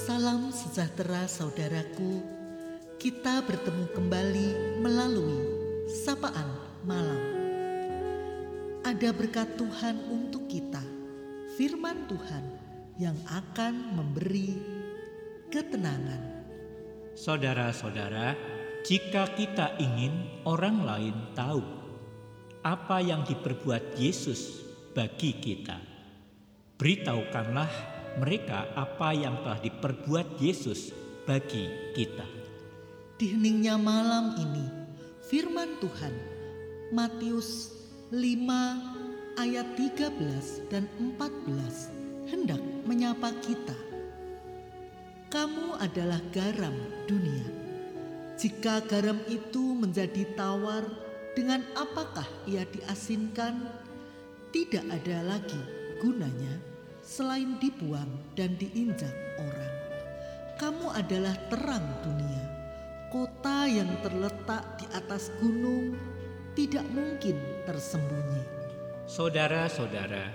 Salam sejahtera saudaraku. Kita bertemu kembali melalui sapaan malam. Ada berkat Tuhan untuk kita. Firman Tuhan yang akan memberi ketenangan. Saudara-saudara, jika kita ingin orang lain tahu apa yang diperbuat Yesus bagi kita, beritahukanlah mereka apa yang telah diperbuat Yesus bagi kita. Di heningnya malam ini, firman Tuhan Matius 5 ayat 13 dan 14 hendak menyapa kita. Kamu adalah garam dunia. Jika garam itu menjadi tawar, dengan apakah ia diasinkan? Tidak ada lagi gunanya selain dibuang dan diinjak orang. Kamu adalah terang dunia. Kota yang terletak di atas gunung tidak mungkin tersembunyi. Saudara-saudara,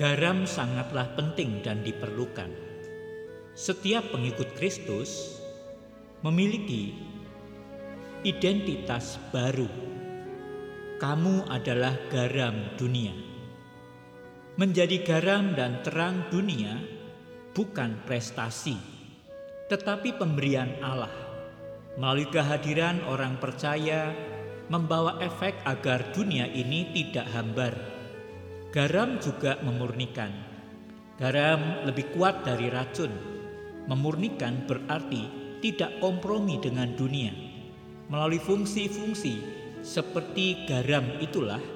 garam sangatlah penting dan diperlukan. Setiap pengikut Kristus memiliki identitas baru. Kamu adalah garam dunia. Menjadi garam dan terang dunia bukan prestasi, tetapi pemberian Allah. Melalui kehadiran orang percaya, membawa efek agar dunia ini tidak hambar. Garam juga memurnikan. Garam lebih kuat dari racun. Memurnikan berarti tidak kompromi dengan dunia. Melalui fungsi-fungsi seperti garam itulah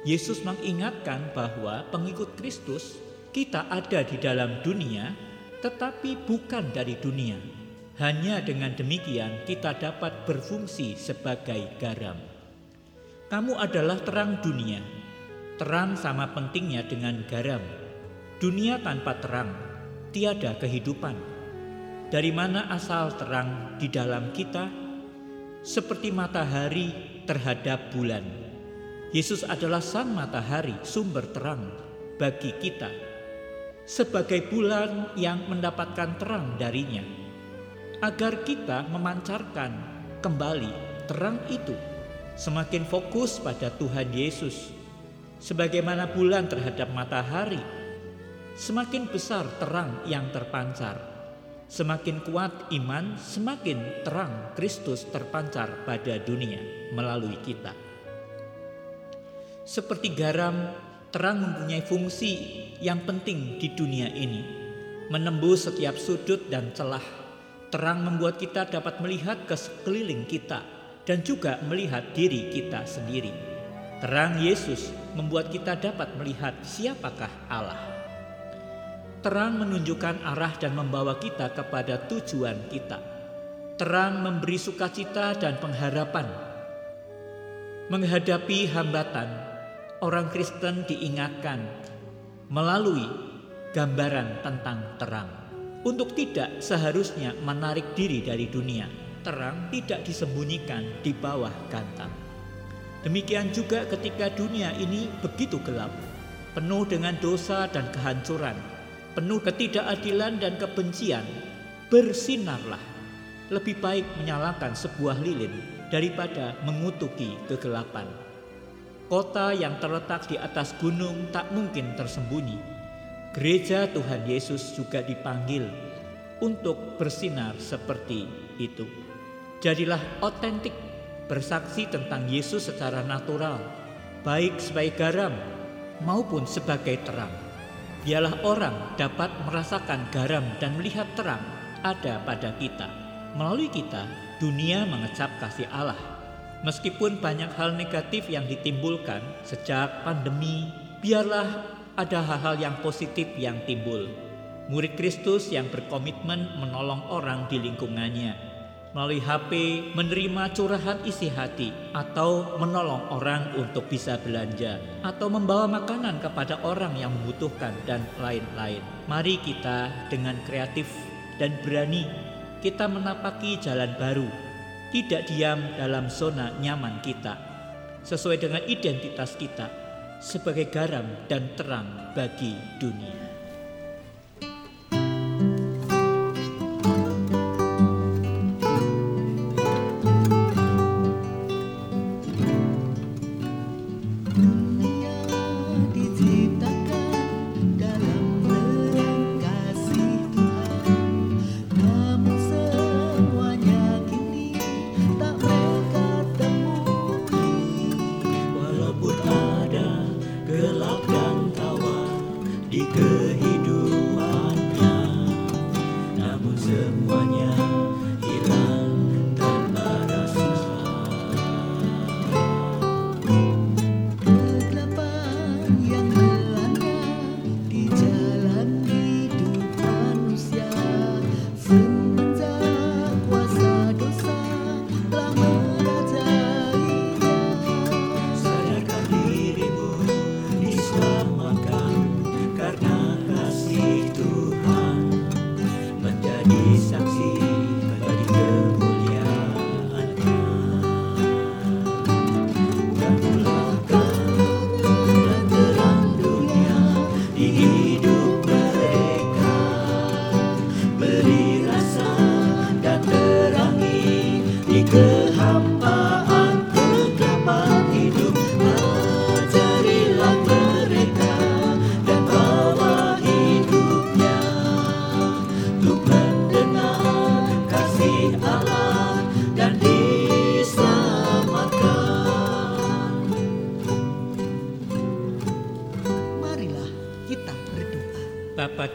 Yesus mengingatkan bahwa pengikut Kristus kita ada di dalam dunia tetapi bukan dari dunia. Hanya dengan demikian kita dapat berfungsi sebagai garam. Kamu adalah terang dunia. Terang sama pentingnya dengan garam. Dunia tanpa terang tiada kehidupan. Dari mana asal terang di dalam kita? Seperti matahari terhadap bulan. Yesus adalah sang matahari, sumber terang bagi kita. Sebagai bulan yang mendapatkan terang darinya. Agar kita memancarkan kembali terang itu. Semakin fokus pada Tuhan Yesus. Sebagaimana bulan terhadap matahari. Semakin besar terang yang terpancar. Semakin kuat iman, semakin terang Kristus terpancar pada dunia melalui kita. Seperti garam, terang mempunyai fungsi yang penting di dunia ini, menembus setiap sudut dan celah. Terang membuat kita dapat melihat ke sekeliling kita dan juga melihat diri kita sendiri. Terang Yesus membuat kita dapat melihat siapakah Allah. Terang menunjukkan arah dan membawa kita kepada tujuan kita. Terang memberi sukacita dan pengharapan. Menghadapi hambatan, orang Kristen diingatkan melalui gambaran tentang terang. Untuk tidak seharusnya menarik diri dari dunia, terang tidak disembunyikan di bawah gantang. Demikian juga ketika dunia ini begitu gelap, penuh dengan dosa dan kehancuran, penuh ketidakadilan dan kebencian, bersinarlah. Lebih baik menyalakan sebuah lilin daripada mengutuki kegelapan. Kota yang terletak di atas gunung tak mungkin tersembunyi. Gereja Tuhan Yesus juga dipanggil untuk bersinar seperti itu. Jadilah otentik, bersaksi tentang Yesus secara natural, baik sebagai garam maupun sebagai terang. Biarlah orang dapat merasakan garam dan melihat terang ada pada kita. Melalui kita, dunia mengecap kasih Allah. Meskipun banyak hal negatif yang ditimbulkan sejak pandemi, biarlah ada hal-hal yang positif yang timbul. Murid Kristus yang berkomitmen menolong orang di lingkungannya, melalui HP menerima curahan isi hati atau menolong orang untuk bisa belanja atau membawa makanan kepada orang yang membutuhkan dan lain-lain. Mari kita dengan kreatif dan berani kita menapaki jalan baru, tidak diam dalam zona nyaman kita, sesuai dengan identitas kita sebagai garam dan terang bagi dunia.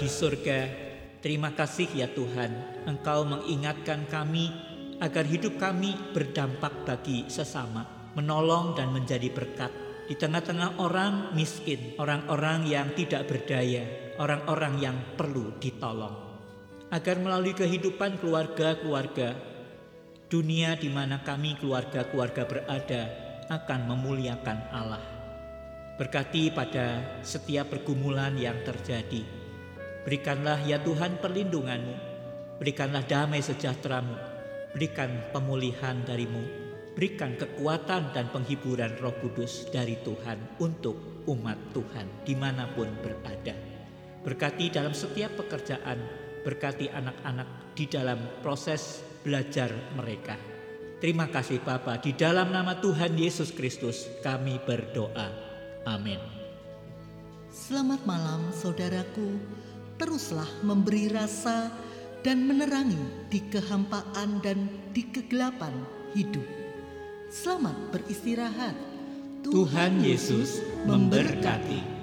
Di surga, terima kasih ya Tuhan, Engkau mengingatkan kami agar hidup kami berdampak bagi sesama, menolong dan menjadi berkat di tengah-tengah orang miskin, orang-orang yang tidak berdaya, orang-orang yang perlu ditolong. Agar melalui kehidupan keluarga-keluarga, dunia di mana kami keluarga-keluarga berada akan memuliakan Allah. Berkati pada setiap pergumulan yang terjadi. Berikanlah ya Tuhan perlindunganmu. Berikanlah damai sejahteramu. Berikan pemulihan darimu. Berikan kekuatan dan penghiburan roh kudus dari Tuhan untuk umat Tuhan di mana pun berada. Berkati dalam setiap pekerjaan. Berkati anak-anak di dalam proses belajar mereka. Terima kasih Bapa, di dalam nama Tuhan Yesus Kristus kami berdoa. Amin. Selamat malam saudaraku Teruslah memberi rasa dan menerangi di kehampaan dan di kegelapan hidup Selamat beristirahat Tuhan Yesus memberkati.